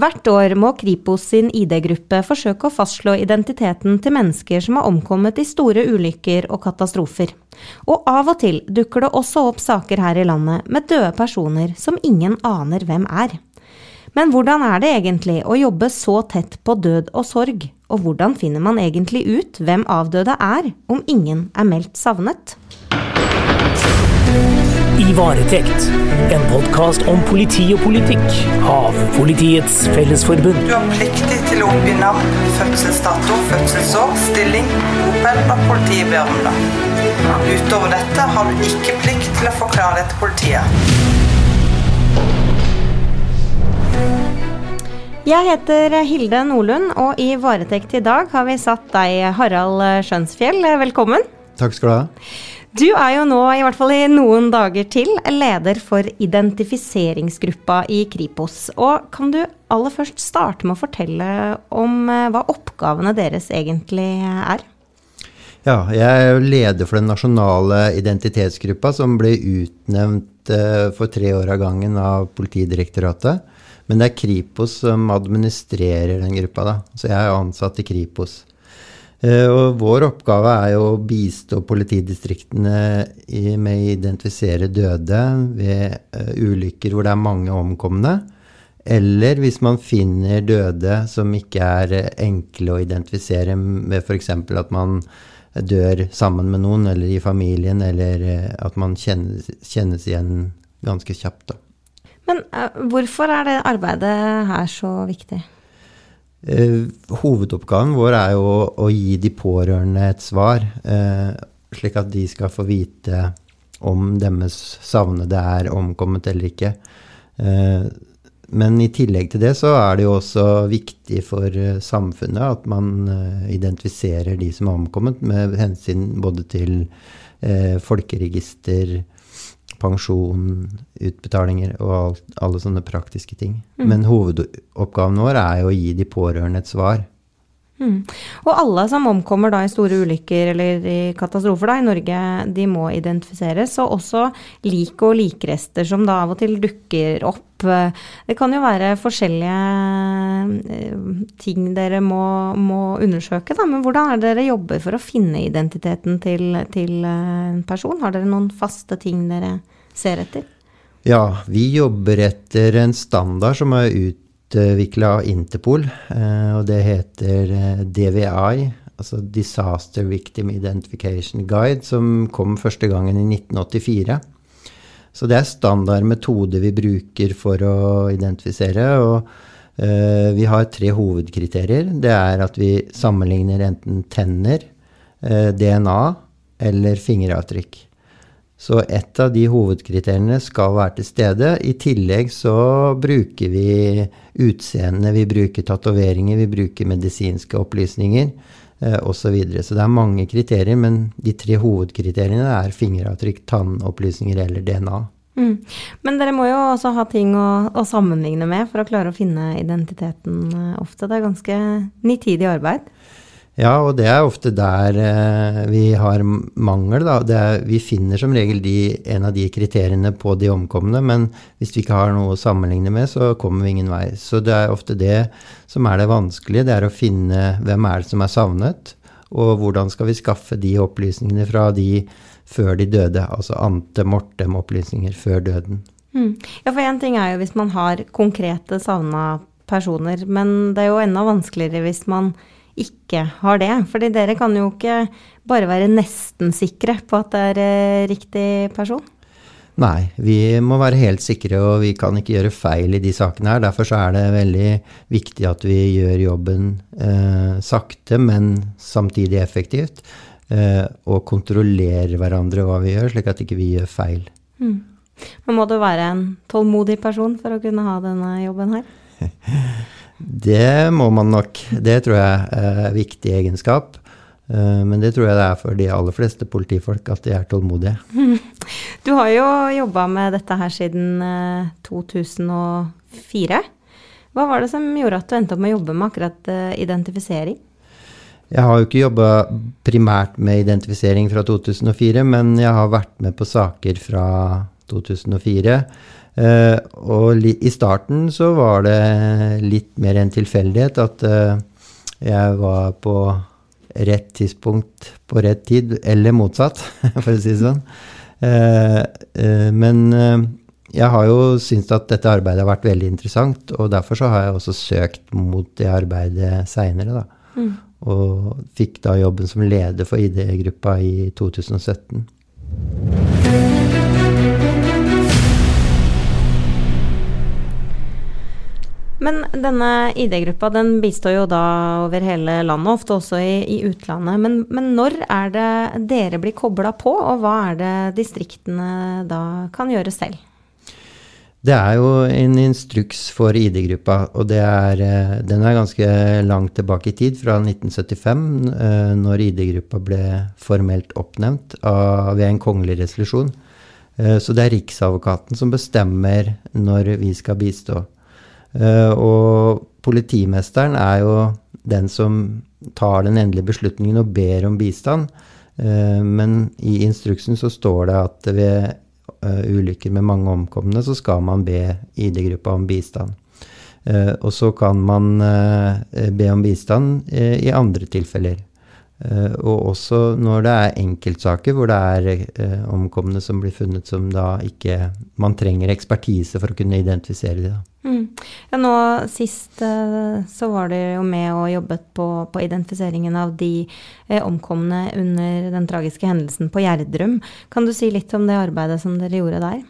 Hvert år må Kripos sin ID-gruppe forsøke å fastslå identiteten til mennesker som har omkommet i store ulykker og katastrofer. Og av og til dukker det også opp saker her i landet med døde personer som ingen aner hvem er. Men hvordan er det egentlig å jobbe så tett på død og sorg, og hvordan finner man egentlig ut hvem avdøde er, om ingen er meldt savnet? I varetekt, en podkast om politi og politikk av Politiets Fellesforbund. Du har pliktig til å oppgi navn, fødselsdato, fødselsår, stilling, bopel og politiet ber om det. Utover dette har du ikke plikt til å forklare det til politiet. Jeg heter Hilde Nordlund, og i varetekt i dag har vi satt deg, Harald Skjønsfjell. Velkommen. Takk skal du ha. Du er jo nå, i hvert fall i noen dager til, leder for identifiseringsgruppa i Kripos. Og kan du aller først starte med å fortelle om eh, hva oppgavene deres egentlig er? Ja, jeg er leder for den nasjonale identitetsgruppa som ble utnevnt eh, for tre år av gangen av Politidirektoratet. Men det er Kripos som administrerer den gruppa, da. Så jeg er ansatt i Kripos. Eh, og vår oppgave er jo å bistå politidistriktene med å identifisere døde ved eh, ulykker hvor det er mange omkomne. Eller hvis man finner døde som ikke er eh, enkle å identifisere ved f.eks. at man dør sammen med noen, eller i familien, eller at man kjennes, kjennes igjen ganske kjapt. Da. Men hvorfor er det arbeidet her så viktig? Eh, hovedoppgaven vår er jo å, å, gi de pårørende et svar, eh, slik at de skal få vite om deres savnede er omkommet eller ikke. Eh, men i tillegg til det så er det jo også viktig for samfunnet at man identifiserer de som er omkommet, med hensyn både til folkeregister, pensjon, utbetalinger og alt, alle sånne praktiske ting. Mm. Men hovedoppgaven vår er jo å gi de pårørende et svar. Mm. Og alle som omkommer da i store ulykker eller i katastrofer da, i Norge, de må identifiseres. Og også lik og likrester som da av og til dukker opp. Det kan jo være forskjellige eh, ting dere må, må undersøke, da. Men hvordan er det dere jobber for å finne identiteten til, til en person? Har dere noen faste ting dere ser etter? Ja, vi jobber etter en standard som er ut utvikla av Interpol, eh, og det heter eh, DVI, altså Disaster Victim Identification Guide, som kom første gangen i 1984. Så det er standard metode vi bruker for å identifisere. og uh, Vi har tre hovedkriterier. Det er at vi sammenligner enten tenner, uh, DNA eller fingeravtrykk. Så et av de hovedkriteriene skal være til stede. I tillegg så bruker vi utseende, vi bruker tatoveringer, vi bruker medisinske opplysninger eh, osv. Så, så det er mange kriterier, men de tre hovedkriteriene er fingeravtrykk, tannopplysninger eller DNA. Mm. Men dere må jo også ha ting å, å, sammenligne med for å klare å finne identiteten eh, ofte. Det er ganske nitidig arbeid. Ja, og det er ofte der eh, vi har mangel. Er, vi finner som regel de, en av de kriteriene på de omkomne, men hvis vi ikke har noe å sammenligne med, så kommer vi ingen vei. Så det er ofte det som er det vanskelige. Det er å finne hvem er det som er savnet, og hvordan skal vi skaffe de opplysningene fra de før de døde, altså ante mortem-opplysninger før døden. Mm. Ja, for én ting er jo hvis man har konkrete savna personer, men det er jo enda vanskeligere hvis man ikke har det. Fordi dere kan jo ikke bare være nesten sikre på at det er eh, riktig person. Nei, vi må være helt sikre, og vi kan ikke gjøre feil i de sakene her. Derfor er det veldig viktig at vi gjør jobben eh, sakte, men samtidig effektivt. Eh, og kontrollerer hverandre hva vi gjør, slik at ikke vi gjør feil. Mm. Men må du være en tålmodig person for å kunne ha denne jobben her? Det må man nok. Det tror jeg er viktig egenskap. Eh, men det tror jeg det er for de aller fleste politifolk, at de er tålmodige. Du har jo jobba med dette her siden 2004. Eh, Hva var det som gjorde at du endte opp med å jobbe med akkurat eh, identifisering? Jeg har jo ikke jobba primært med identifisering fra 2004, men jeg har vært med på saker fra 2004. Eh, og i starten så var det litt mer en tilfeldighet at uh, jeg var på rett tidspunkt på rett tid, eller motsatt, for å si det sånn. Uh, men jeg har jo syntes at dette arbeidet har vært veldig interessant, og derfor så har jeg også søkt mot det arbeidet seinere, da. Mm. Og fikk da jobben som leder for ID-gruppa i 2017. Men denne ID-gruppa den bistår jo da over hele landet, ofte også i, i utlandet. Men, men, når er det dere blir kobla på, og hva er det distriktene da kan gjøre selv? Det er jo en instruks for ID-gruppa, og er, eh, den er ganske langt tilbake i tid, fra 1975, eh, når ID-gruppa ble formelt oppnevnt av, ved en kongelig resolusjon. Eh, så det er Riksadvokaten som bestemmer når vi skal bistå. Eh, og politimesteren er jo den som tar den endelige beslutningen og ber om bistand. Eh, men i instruksen så står det at ved eh, ulykker med mange omkomne, så skal man be ID-gruppa om bistand. Og så kan man be om bistand i andre tilfeller. Uh, og også når det er enkeltsaker hvor det er uh, omkomne som blir funnet som da ikke Man trenger ekspertise for å kunne identifisere dem. Mm. Ja, nå sist uh, så var du jo med og jobbet på, på identifiseringen av de omkomne under den tragiske hendelsen på Gjerdrum. Kan du si litt om det arbeidet som dere gjorde der?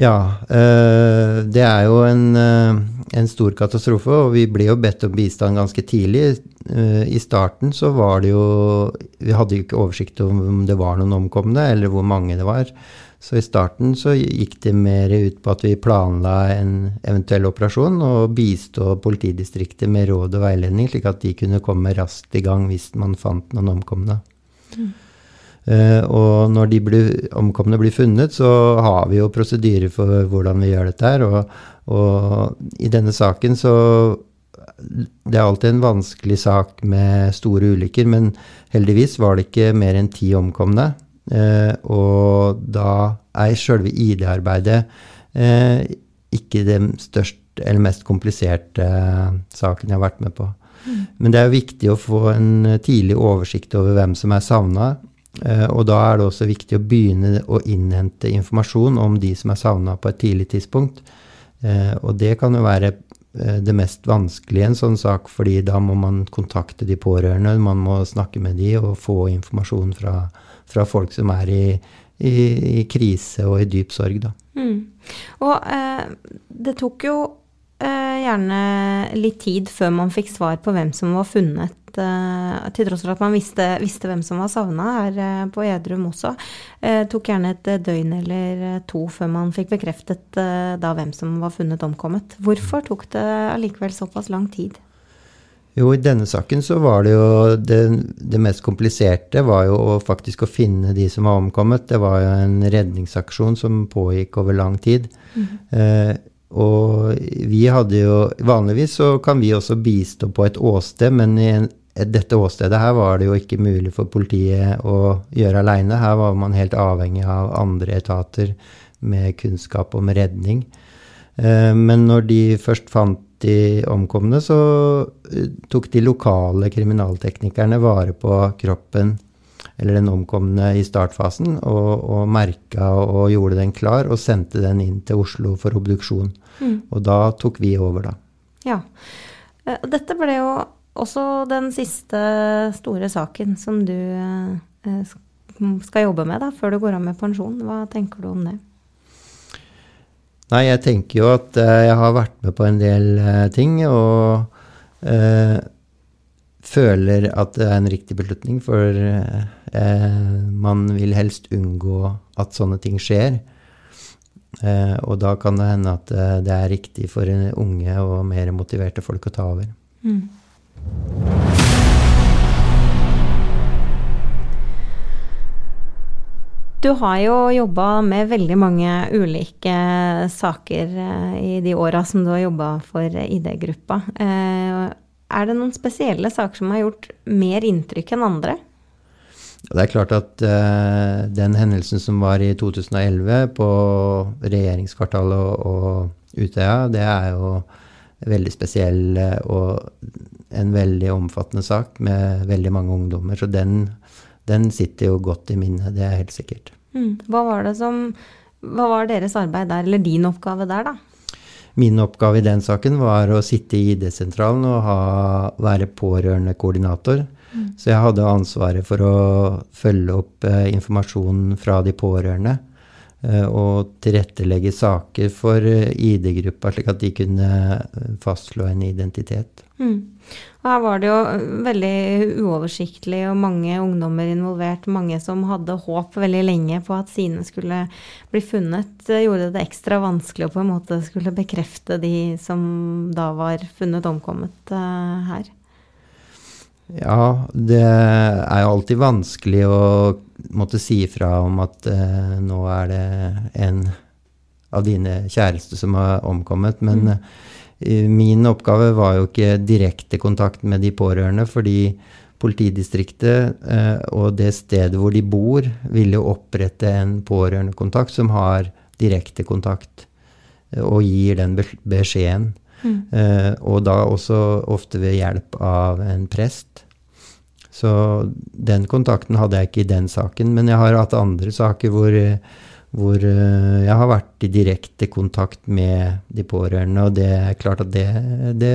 Ja, øh, det er jo en, øh, en, stor katastrofe, og vi ble jo bedt om bistand ganske tidlig. Uh, I starten så var det jo Vi hadde jo ikke oversikt om det var noen omkomne, eller hvor mange det var. Så i starten så gikk det mer ut på at vi planla en eventuell operasjon og bistå politidistriktet med råd og veiledning, slik at de kunne komme raskt i gang hvis man fant noen omkomne. Mm. Uh, og når de blir, omkomne blir funnet, så har vi jo prosedyrer for hvordan vi gjør dette her. Og, og i denne saken så Det er alltid en vanskelig sak med store ulykker, men heldigvis var det ikke mer enn ti omkomne. Uh, og da er sjølve ID-arbeidet uh, ikke den største eller mest kompliserte saken jeg har vært med på. Mm. Men det er jo viktig å få en tidlig oversikt over hvem som er savna, Eh, og da er det også viktig å begynne å innhente informasjon om de som er savna på et tidlig tidspunkt. Eh, og det kan jo være eh, det mest vanskelige en sånn sak, fordi da må man kontakte de pårørende, man må snakke med de og få informasjon fra, fra folk som er i, i, i, krise og i dyp sorg, da. Mm. Og eh, det tok jo eh, gjerne litt tid før man fikk svar på hvem som var funnet uh, til tross for at man visste, visste hvem som var savna her uh, på Edrum også, uh, tok gjerne et døgn eller to før man fikk bekreftet da hvem som var funnet omkommet. Hvorfor tok det allikevel såpass lang tid? Jo, i denne saken så var det jo det, det, mest kompliserte var jo faktisk å finne de som var omkommet. Det var jo en redningsaksjon som pågikk over lang tid. Mm. Eh, og vi hadde jo Vanligvis så kan vi også bistå på et åsted, men i en, dette åstedet her var det jo ikke mulig for politiet å gjøre aleine. Her var man helt avhengig av andre etater med kunnskap om redning. Eh, men når de først fant de omkomne, så eh, tok de lokale kriminalteknikerne vare på kroppen eller den omkomne i startfasen, og, og merka og gjorde den klar, og sendte den inn til Oslo for obduksjon. Mm. Og da tok vi over, da. Ja. Eh, dette ble jo også den siste store saken som du eh, skal jobbe med da, før du går av med pensjon. Hva tenker du om det? Nei, jeg tenker jo at eh, jeg har vært med på en del eh, ting, og eh, føler at det er en riktig beslutning, for eh, man vil helst unngå at sånne ting skjer. Eh, og da kan det hende at det er riktig for unge og mer motiverte folk å ta over. Mm. Du har jo jobba med veldig mange ulike saker eh, i de åra som du har jobba for ID-gruppa. Eh, er det noen spesielle saker som har gjort mer inntrykk enn andre? Det er klart at eh, den hendelsen som var i 2011 på regjeringskvartalet og, Utøya, det er jo veldig spesiell og en veldig omfattende sak med veldig mange ungdommer. Så den, den sitter jo godt i minnet, det er helt sikkert. Mm. Hva var det som Hva var deres arbeid der, eller din oppgave der, da? Min oppgave i den saken var å sitte i ID-sentralen og ha, være pårørendekoordinator. Mm. Så jeg hadde ansvaret for å følge opp eh, informasjonen fra de pårørende. Eh, og tilrettelegge saker for eh, ID-gruppa, slik at de kunne eh, fastslå en identitet. Mm. Og her var det jo veldig uoversiktlig og mange ungdommer involvert. Mange som hadde håp veldig lenge på at sine skulle bli funnet. Det gjorde det ekstra vanskelig å på en måte skulle bekrefte de som da var funnet omkommet uh, her. Ja, det er jo alltid vanskelig å måtte si fra om at eh, nå er det en av dine kjæreste som har omkommet. Men mm. Min oppgave var jo ikke direkte kontakt med de pårørende, fordi politidistriktet eh, og det stedet hvor de bor, ville opprette en pårørendekontakt som har direkte kontakt, eh, og gir den beskjeden. Mm. Eh, og da også ofte ved hjelp av en prest. Så den kontakten hadde jeg ikke i den saken, men jeg har hatt andre saker hvor hvor eh, jeg har vært i direkte kontakt med de pårørende, og det er klart at det, det,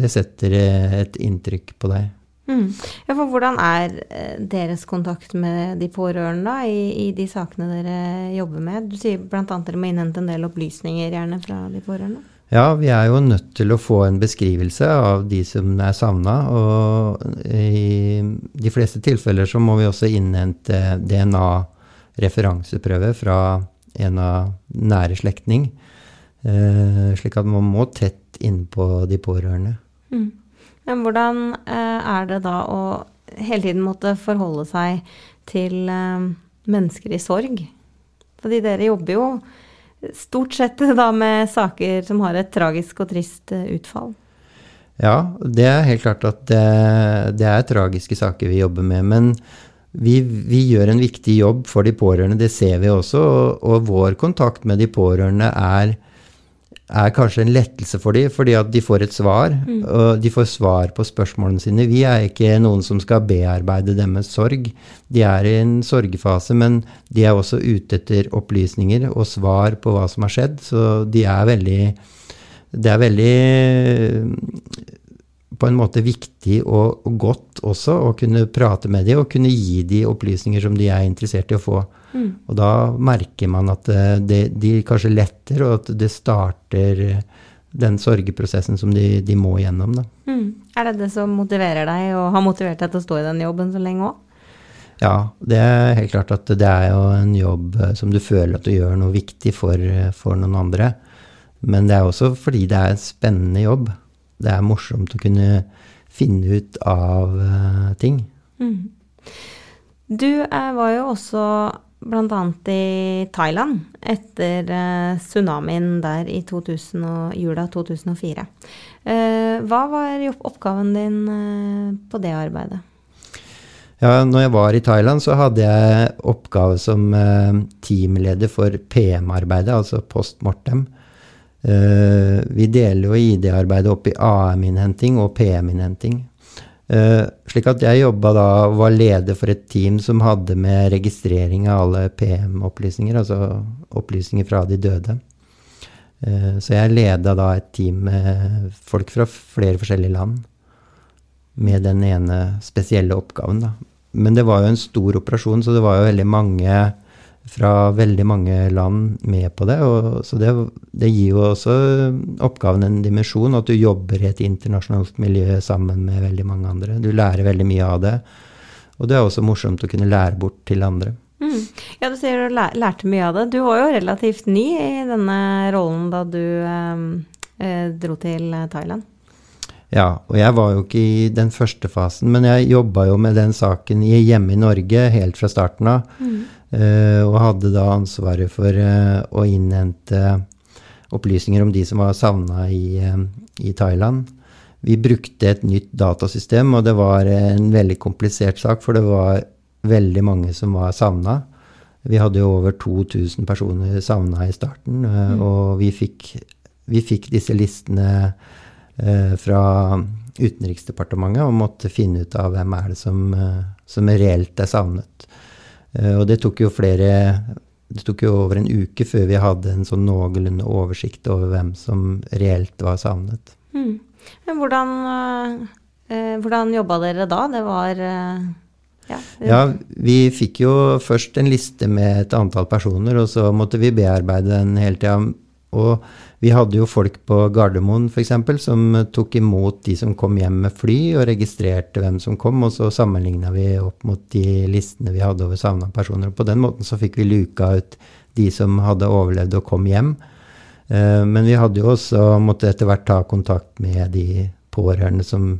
det setter et inntrykk på deg. Mm. Ja, for hvordan er eh, deres kontakt med de pårørende da, i, i, de sakene dere jobber med? Du sier bl.a. dere må innhente en del opplysninger gjerne fra de pårørende? Ja, vi er jo nødt til å få en beskrivelse av de som er savna. Og i de fleste tilfeller så må vi også innhente DNA referanseprøve fra en av nære slektning. Eh, slik at man må tett innpå de pårørende. Mm. Men hvordan eh, er det da å hele tiden måtte forholde seg til eh, mennesker i sorg? Fordi dere jobber jo stort sett da med saker som har et tragisk og trist utfall. Ja, det er helt klart at det, det er tragiske saker vi jobber med. Men vi, vi, gjør en viktig jobb for de pårørende, det ser vi også. Og, og vår kontakt med de pårørende er, er, kanskje en lettelse for dem, fordi at de får et svar. Mm. Og de får svar på spørsmålene sine. Vi er ikke noen som skal bearbeide deres sorg. De er i en sorgfase, men de er også ute etter opplysninger og svar på hva som har skjedd. Så de er veldig Det er veldig på en måte viktig og, og, godt også å kunne prate med dem og kunne gi dem opplysninger som de er interessert i å få. Mm. Og da merker man at eh, det, de kanskje letter, og at det starter den sorgeprosessen som de, de må gjennom. Da. Mm. Er det det som motiverer deg, og har motivert deg til å stå i den jobben så lenge òg? Ja, det er helt klart at det er jo en jobb eh, som du føler at du gjør noe viktig for, eh, for noen andre. Men det er også fordi det er en spennende jobb det er morsomt å kunne finne ut av uh, ting. Mm. Du var jo også bl.a. i Thailand etter uh, tsunamien der i 2000 og, jula 2004. hva var oppgaven din på det arbeidet? Ja, når jeg var i Thailand, så hadde jeg oppgave som teamleder for PM-arbeidet, altså post mortem. Uh, vi deler jo ID-arbeidet opp i AM-innhenting og PM-innhenting. Uh, slik at jeg jobba da og var leder for et team som hadde med registrering av alle PM-opplysninger, altså opplysninger fra de døde. Uh, så jeg leda da et team med folk fra flere forskjellige land med den ene spesielle oppgaven, da. Men det var jo en stor operasjon, så det var jo veldig mange fra veldig mange land med på det. Og, så det, det, gir jo også oppgaven en dimensjon, at du jobber i et internasjonalt miljø sammen med veldig mange andre. Du lærer veldig mye av det. Og det er også morsomt å kunne lære bort til andre. Mm. Ja, du sier du lærte mye av det. Du var jo relativt ny i denne rollen da du eh, eh dro til Thailand. Ja, og jeg var jo ikke i den første fasen, men jeg jobba jo med den saken hjemme i Norge helt fra starten av. Mm. Uh, og hadde da ansvaret for uh, å innhente opplysninger om de som var savna i, uh, i, Thailand. Vi brukte et nytt datasystem, og det var en veldig komplisert sak, for det var veldig mange som var savna. Vi hadde jo over 2000 personer savna i starten, eh, og vi fikk, vi fikk disse listene eh, fra Utenriksdepartementet og måtte finne ut av hvem er det som, eh, som reelt er savnet. Eh, og det tok jo flere Det tok jo over en uke før vi hadde en sånn noenlunde oversikt over hvem som reelt var savnet. Mm. Men hvordan, eh, hvordan jobba dere da? Det var eh, ja, Ja, vi fikk jo først en liste med et antall personer, og så måtte vi bearbeide den hele tida. Og vi hadde jo folk på Gardermoen f.eks. som tok imot de som kom hjem med fly, og registrerte hvem som kom, og så sammenligna vi opp mot de listene vi hadde over savna personer. Og på den måten så fikk vi luka ut de som hadde overlevd og kom hjem. Eh, Men vi hadde jo også måtte etter hvert ta kontakt med de pårørende som,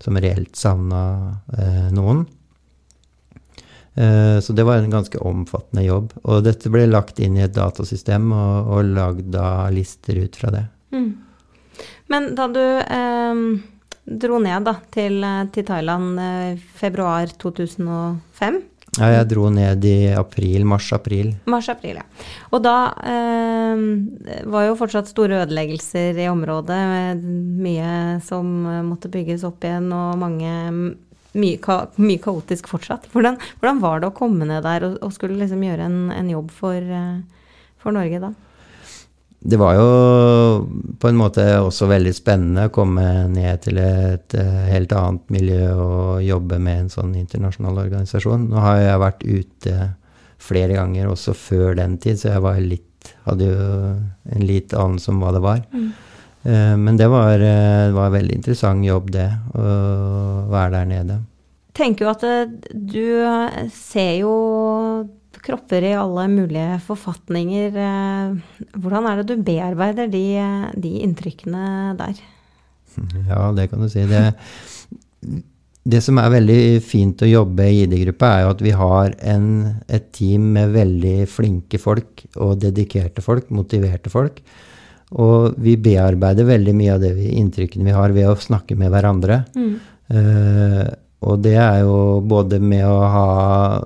som reelt savna eh, noen. Eh, Så det var en ganske omfattende jobb. Og dette ble lagt inn i et datasystem og, og lagd da lister ut fra det. Mm. Men da du eh, dro ned da, til, til Thailand eh, februar 2005 Ja, jeg dro ned i april, mars-april. Mars-april, ja. Og da eh, var jo fortsatt store ødeleggelser i området. Mye som eh, måtte bygges opp igjen, og mange mye, ka, mye kaotisk fortsatt. Hvordan, hvordan var det å komme ned der og, og skulle liksom gjøre en, en jobb for, eh, for Norge da? Det var jo på en måte også veldig spennende å komme ned til et eh, helt annet miljø og jobbe med en sånn internasjonal organisasjon. Nå har jeg vært ute flere ganger også før den tid, så jeg var litt, hadde jo en litt anelse om hva det var. Eh, Men det var, eh, det var en veldig interessant jobb, det, å være der nede. tenker jo at eh, du eh, ser jo kropper i alle mulige forfatninger. Eh, Hvordan er det du bearbeider de, de inntrykkene der? Ja, det kan du si. Det, det som er veldig fint å jobbe i ID-gruppa, er jo at vi har en, et team med veldig flinke folk og dedikerte folk, motiverte folk. Og vi bearbeider veldig mye av det vi- inntrykkene vi har ved å snakke med hverandre. Eh, og det er jo både med å ha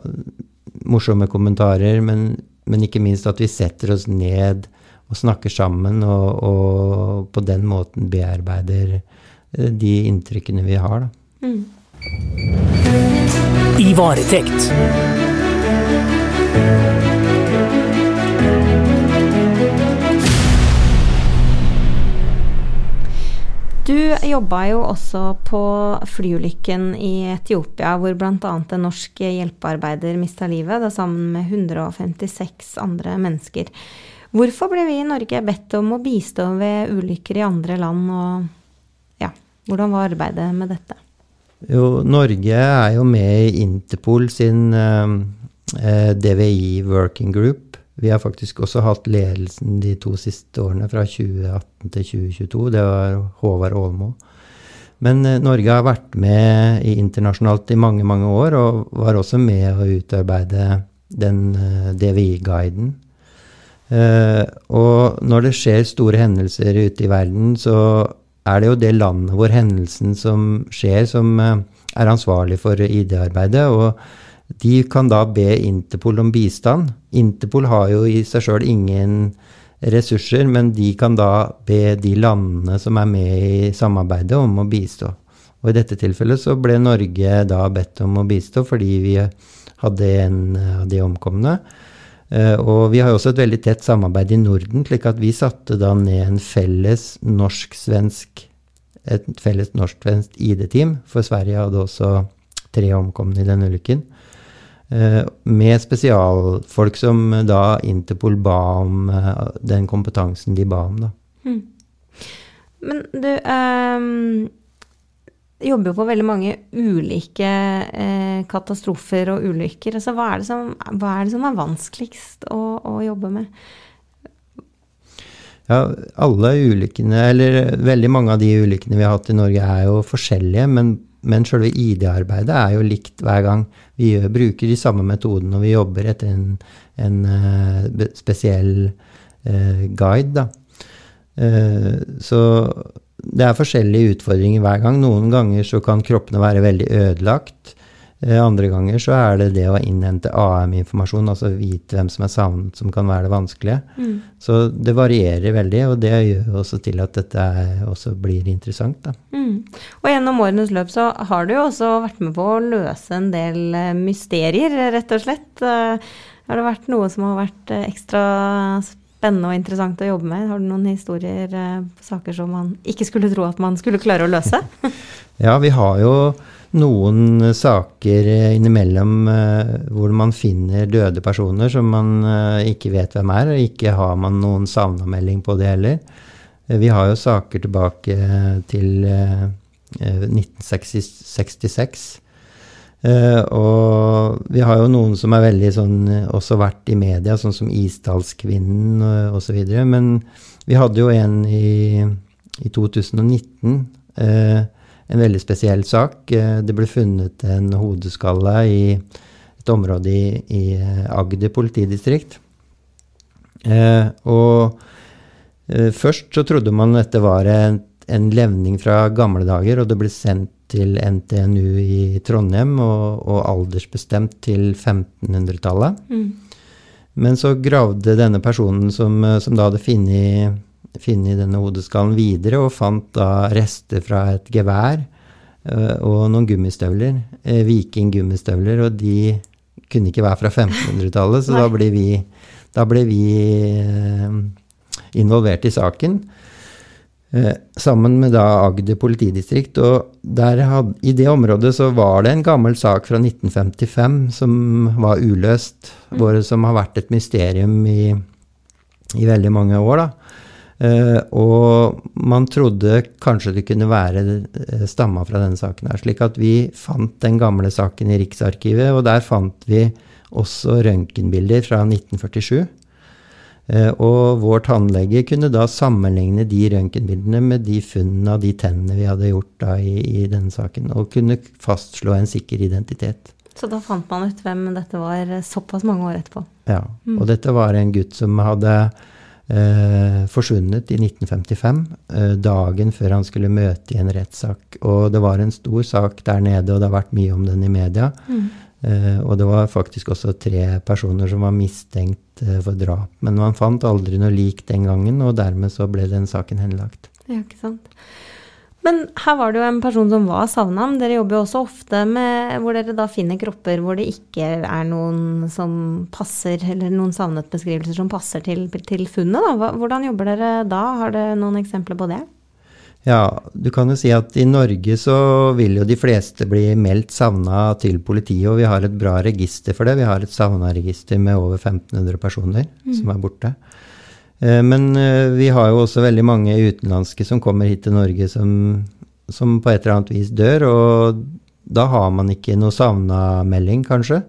morsomme kommentarer, men, men ikke minst at vi setter oss ned og snakker sammen, og, og på den måten bearbeider eh, de inntrykkene vi har. Da. I varetekt. Du jobba jo også på flyulykken i Etiopia, hvor bl.a. en norsk hjelpearbeider mista livet, da sammen med 156 andre mennesker. Hvorfor ble vi i Norge bedt om å bistå ved ulykker i andre land, og ja, hvordan var arbeidet med dette? Jo, Norge er jo med i Interpol sin eh, eh, DVI Working Group. Vi har faktisk også hatt ledelsen de to siste årene, fra 2018 til 2022. Det var Håvard Aalmo. Men eh, Norge har vært med internasjonalt i mange, mange år, og var også med å utarbeide den eh, DVI-guiden. Eh, og når det skjer store hendelser ute i verden, så er det jo det landet hvor hendelsen som skjer, som er ansvarlig for ID-arbeidet. Og de kan da be Interpol om bistand. Interpol har jo i seg sjøl ingen ressurser, men de kan da be de landene som er med i samarbeidet, om å bistå. Og i dette tilfellet så ble Norge da bedt om å bistå fordi vi hadde en av de omkomne. Eh, Og vi har jo også et veldig tett samarbeid i Norden, slik at vi satte da ned en felles norsk-svensk et felles norsk-svensk ID-team, for Sverige hadde også tre omkomne i denne ulykken. Eh, Med spesialfolk som da Interpol ba om eh, den kompetansen de ba om. da. Men du um, jobber jo på veldig mange ulike eh, katastrofer og ulykker. Altså, hva, er det som, hva er det som er vanskeligst å, å jobbe med? Ja, alle ulykkene, eller veldig mange av de ulykkene vi har hatt i Norge, er jo forskjellige, men, men selve ID-arbeidet er jo likt hver gang. Vi gjør, bruker de samme metodene, og vi jobber etter en, en uh, spesiell uh, guide. Eh, så det er forskjellige utfordringer hver gang. Noen ganger så kan kroppene være veldig ødelagt. Eh, andre ganger så er det det å innhente AM-informasjon, altså vite hvem som er savnet, som kan være det vanskelige. Mm. Så det varierer veldig, og det gjør også til at dette også blir interessant. Da. Mm. Og gjennom årenes løp så har du jo også vært med på å løse en del eh, mysterier, rett og slett. Eh, har det vært noe som har vært ekstra spennende og interessant å jobbe med? Har du noen historier på saker som man ikke skulle tro at man skulle klare å løse? ja, vi har jo noen saker innimellom uh, hvor man finner døde personer som man uh, ikke vet hvem er, og ikke har man noen savnamelding på det heller. Uh, vi har jo saker tilbake til 1966. og vi har jo noen som er veldig sånn også vært i media, sånn som Isdalskvinnen uh, osv. Men vi hadde jo en i, i 2019 en veldig spesiell sak. Eh, det ble funnet en hodeskalle i et område i, i eh, Agder politidistrikt. Eh, og eh, først så trodde man dette var en, en, levning fra gamle dager, og det ble sendt til NTNU i Trondheim og, og aldersbestemt til 1500-tallet. Mm. Men så gravde denne personen som, som da hadde funnet funnet denne hodeskallen videre, og fant da rester fra et gevær uh, og noen gummistøvler. Uh, Viking-gummistøvler, og de kunne ikke være fra 1500-tallet, så da ble vi, da ble vi uh, involvert i saken. sammen med da Agder politidistrikt. Og had, i det området så var det en gammel sak fra 1955 som var uløst, mm. som har vært et mysterium i, i veldig mange år. da. Uh, og man trodde kanskje det kunne være uh, stamma fra denne saken. her, Slik at vi fant den gamle saken i Riksarkivet, og der fant vi også røntgenbilder fra 1947. Uh, og vår tannlege kunne da sammenligne de røntgenbildene med de funnene av de tennene vi hadde gjort da i, i denne saken, og kunne fastslå en sikker identitet. Så da fant man ut hvem dette var såpass mange år etterpå? Ja, mm. og dette var en gutt som hadde eh, forsvunnet i 1955, eh, dagen før han skulle møte i en rettssak. Og det var en stor sak der nede, og det har vært mye om den i media. Mm. Eh, og det var faktisk også tre personer som var mistenkt eh, for drap. Men man fant aldri noe lik den gangen, og dermed så ble den saken henlagt. Ja, ikke sant. Men her var det jo en person som var savna. Dere jobber jo også ofte med hvor dere da finner kropper hvor det ikke er noen som passer, eller noen savnet beskrivelser som passer til, til funnet. Da. Hvordan jobber dere da? Har dere noen eksempler på det? Ja, du kan jo si at i Norge så vil jo de fleste bli meldt savna til politiet, og vi har et bra register for det. Vi har et savna-register med over 1500 personer mm. som er borte. Eh, men eh, vi har jo også veldig mange utenlandske som kommer hit til Norge som, som på et eller annet vis dør, og da har man ikke noe savna-melding, kanskje.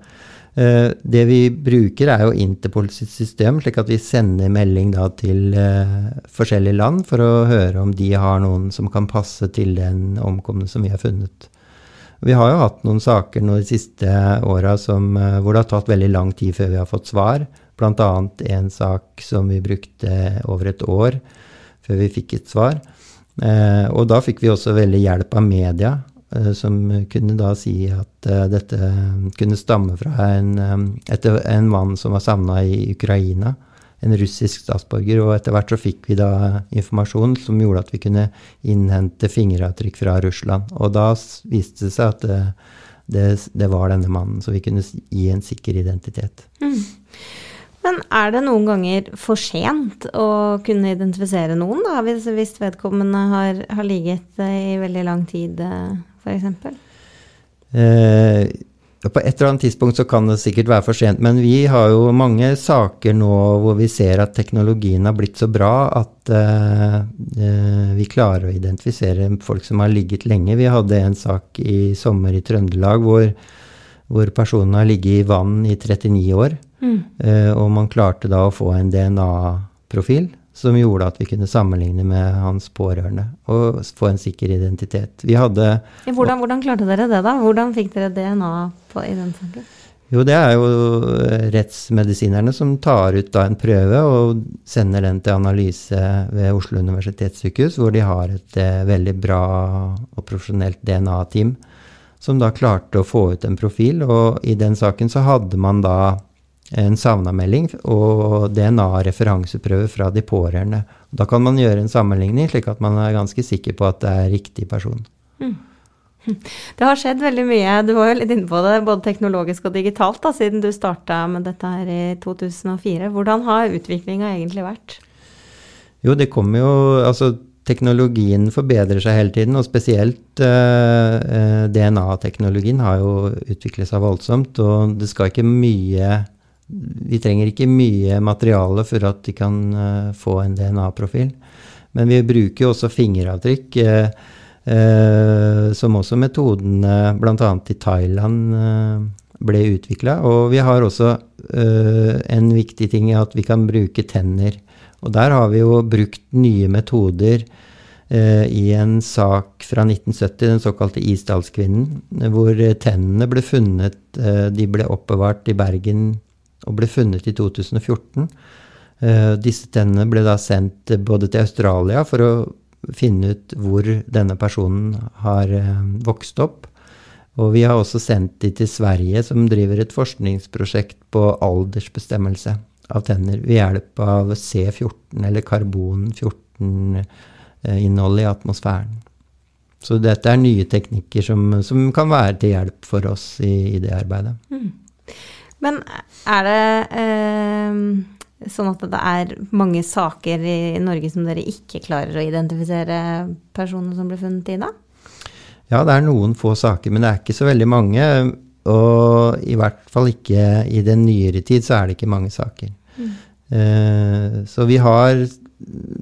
Eh, det vi bruker, er jo Interpol sitt system, slik at vi sender melding da til forskjellige land for å høre om de har noen som kan passe til den omkomne som vi har funnet. Vi har jo hatt noen saker nå de siste åra hvor det har tatt veldig lang tid før vi har fått svar. Bl.a. en sak som vi brukte over et år før vi fikk et svar. Eh, og da fikk vi også veldig hjelp av media, eh, som kunne da si at eh, dette kunne stamme fra en, en mann som var savna i Ukraina. En russisk statsborger. Og etter hvert så fikk vi da informasjon som gjorde at vi kunne innhente fingeravtrykk fra Russland. Og da viste det seg at det, det, det var denne mannen, så vi kunne gi en sikker identitet. Mm. Men er det noen ganger for sent å kunne identifisere noen, da, hvis, hvis vedkommende har, har, ligget i veldig lang tid, eh, f.eks.? Eh, på et eller annet tidspunkt så kan det sikkert være for sent, men vi har jo mange saker nå hvor vi ser at teknologien har blitt så bra at eh, eh vi klarer å identifisere folk som har ligget lenge. Vi hadde en sak i sommer i Trøndelag hvor, hvor personen har ligget i vann i 39 år. Mm. Uh, og man klarte da å få en DNA-profil som gjorde at vi kunne sammenligne med hans pårørende og få en sikker identitet. Vi hadde hvordan, hvordan, klarte dere det, da? Hvordan fikk dere DNA på, i den saken? Jo, det er jo eh, rettsmedisinerne som tar ut da en prøve og sender den til analyse ved Oslo universitetssykehus, hvor de har et eh, veldig bra og profesjonelt DNA-team som da klarte å få ut en profil. Og i den saken så hadde man da en savnamelding og DNA-referanseprøve fra de pårørende. Da kan man gjøre en sammenligning, slik at man er ganske sikker på at det er riktig person. Mm. Det har skjedd veldig mye. Du var jo litt inne på det, både teknologisk og digitalt, da, siden du starta med dette her i 2004. Hvordan har utviklinga egentlig vært? Jo, det kommer jo Altså, teknologien forbedrer seg hele tiden, og spesielt eh, eh, DNA-teknologien har jo utviklet seg voldsomt, og det skal ikke mye Vi trenger ikke mye materiale for at de kan uh, få en DNA-profil. Men vi bruker jo også fingeravtrykk, uh, som også metodene bl.a. i Thailand ble utvikla. Og vi har også en viktig ting at vi kan bruke tenner og der har vi jo brukt nye metoder eh, i en sak fra 1970, den såkalte Isdalskvinnen, hvor tennene ble funnet eh, De ble oppbevart i Bergen og ble funnet i 2014. Eh, disse tennene ble da sendt både til Australia for å finne ut hvor denne personen har eh, vokst opp. Og vi har også sendt de til Sverige, som driver et forskningsprosjekt på aldersbestemmelse av tenner ved hjelp av C14 eller karbon-14-innholdet i atmosfæren. Så dette er nye teknikker som, som kan være til hjelp for oss i, i det arbeidet. Mm. Men er det eh, sånn at det er mange saker i Norge som dere ikke klarer å identifisere personene som ble funnet i, da? Ja, det er noen få saker, men det er ikke så veldig mange. Og i hvert fall ikke i den nyere tid så er det ikke mange saker. Mm. Eh, så vi har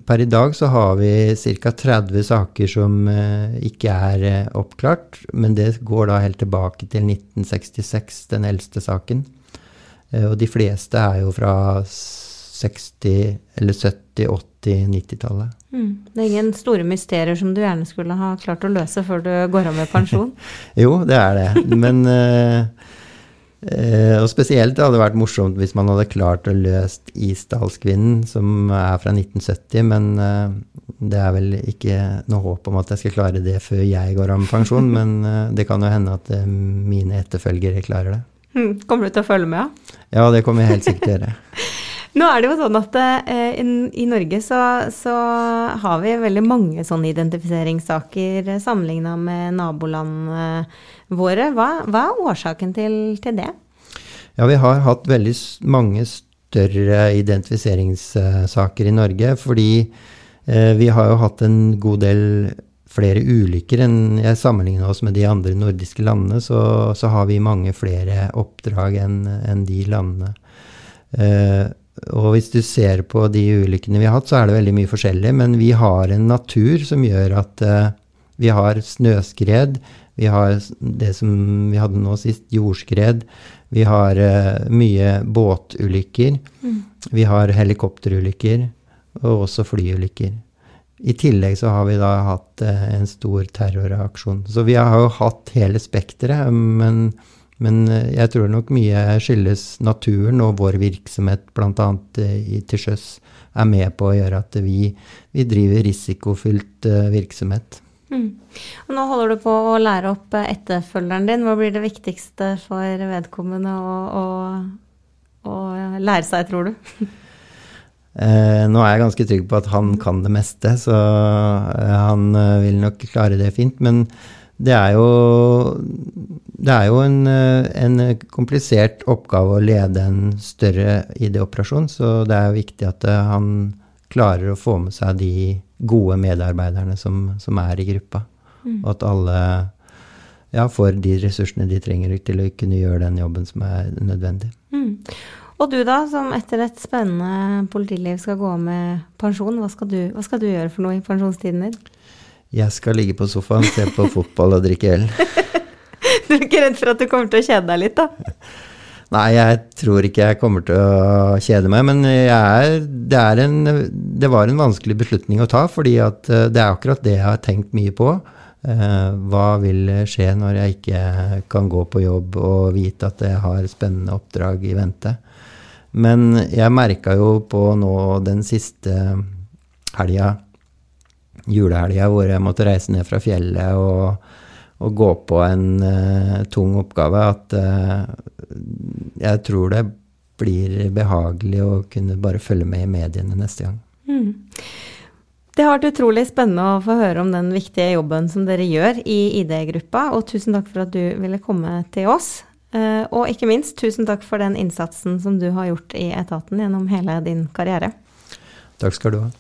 Per i dag så har vi ca. 30 saker som eh, ikke er eh, oppklart. Men det går da helt tilbake til 1966, den eldste saken. Eh, og de fleste er jo fra 60, eller 70, 80, 90-tallet. Mm. Det er ingen store mysterier som du gjerne skulle ha klart å løse før du går av med pensjon? jo, det er det. Men uh, Og spesielt det hadde vært morsomt hvis man hadde klart å løst Isdalskvinnen, som er fra 1970. Men eh, det er vel ikke noe håp om at jeg skal klare det før jeg går av med pensjon. men det kan jo hende at mine etterfølgere klarer det. Mm. Kommer du til å følge med? Ja, ja det kommer jeg helt sikkert til å gjøre. Nå er det jo sånn at eh, i Norge så, så, har vi veldig mange sånne identifiseringssaker sammenligna med nabolandene våre. Hva, hva, er årsaken til, til, det? Ja, vi har hatt veldig mange større identifiseringssaker i Norge. Fordi eh, vi har jo hatt en god del flere ulykker enn jeg sammenligna oss med de andre nordiske landene, så, så har vi mange flere oppdrag enn en de landene. Eh, og hvis du ser på de ulykkene vi har hatt, så er det veldig mye forskjellig. Men vi har en natur som gjør at uh, vi har snøskred. Vi har det som vi hadde nå sist, jordskred. Vi har uh, mye båtulykker. Mm. Vi har helikopterulykker. Og også flyulykker. I tillegg så har vi da hatt uh, en stor terroraksjon. Så vi har jo hatt hele spekteret. Men men eh, jeg tror nok mye skyldes naturen og vår virksomhet bl.a. Eh, til sjøs er med på å gjøre at vi, vi driver risikofylt eh, virksomhet. Mm. Og nå holder du på å lære opp etterfølgeren din. Hva blir det viktigste for vedkommende å, å, å lære seg, tror du? Eh, nå er jeg ganske trygg på at han kan det meste, så han vil nok klare det fint. Men det er jo, det er jo en, en, komplisert oppgave å lede en større ID-operasjon, så det er jo viktig at eh, han klarer å få med seg de gode medarbeiderne som, som er i gruppa. Mm. Og at alle ja, får de ressursene de trenger til å kunne gjøre den jobben som er nødvendig. Mm. Og du da, som etter et spennende politiliv skal gå med pensjon, hva skal du, hva skal du gjøre for noe i pensjonstiden din? Jeg skal ligge på sofaen, se på fotball og drikke øl. du er ikke redd for at du kommer til å kjede deg litt, da? Nei, jeg tror ikke jeg kommer til å kjede meg. Men er, det, en, det, var en vanskelig beslutning å ta, fordi eh, det er akkurat det jeg har tenkt mye på. Eh, hva vil skje når jeg ikke kan gå på jobb og vite at jeg har spennende oppdrag i vente? Men jeg merka jo på nå den siste helga julehelga hvor jeg måtte reise ned fra fjellet og, og gå på en uh, tung oppgave at uh, jeg tror det blir behagelig å kunne bare følge med i mediene neste gang. Det har vært utrolig spennende å få høre om den viktige jobben som dere gjør i ID-gruppa, og tusen takk for at du ville komme til oss. Eh, Og ikke minst, tusen takk for den innsatsen som du har gjort i etaten gjennom hele din karriere. Takk skal du ha.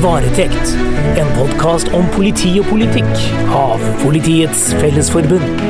Varetekt, en podkast om politi og politikk av Politiets Fellesforbund.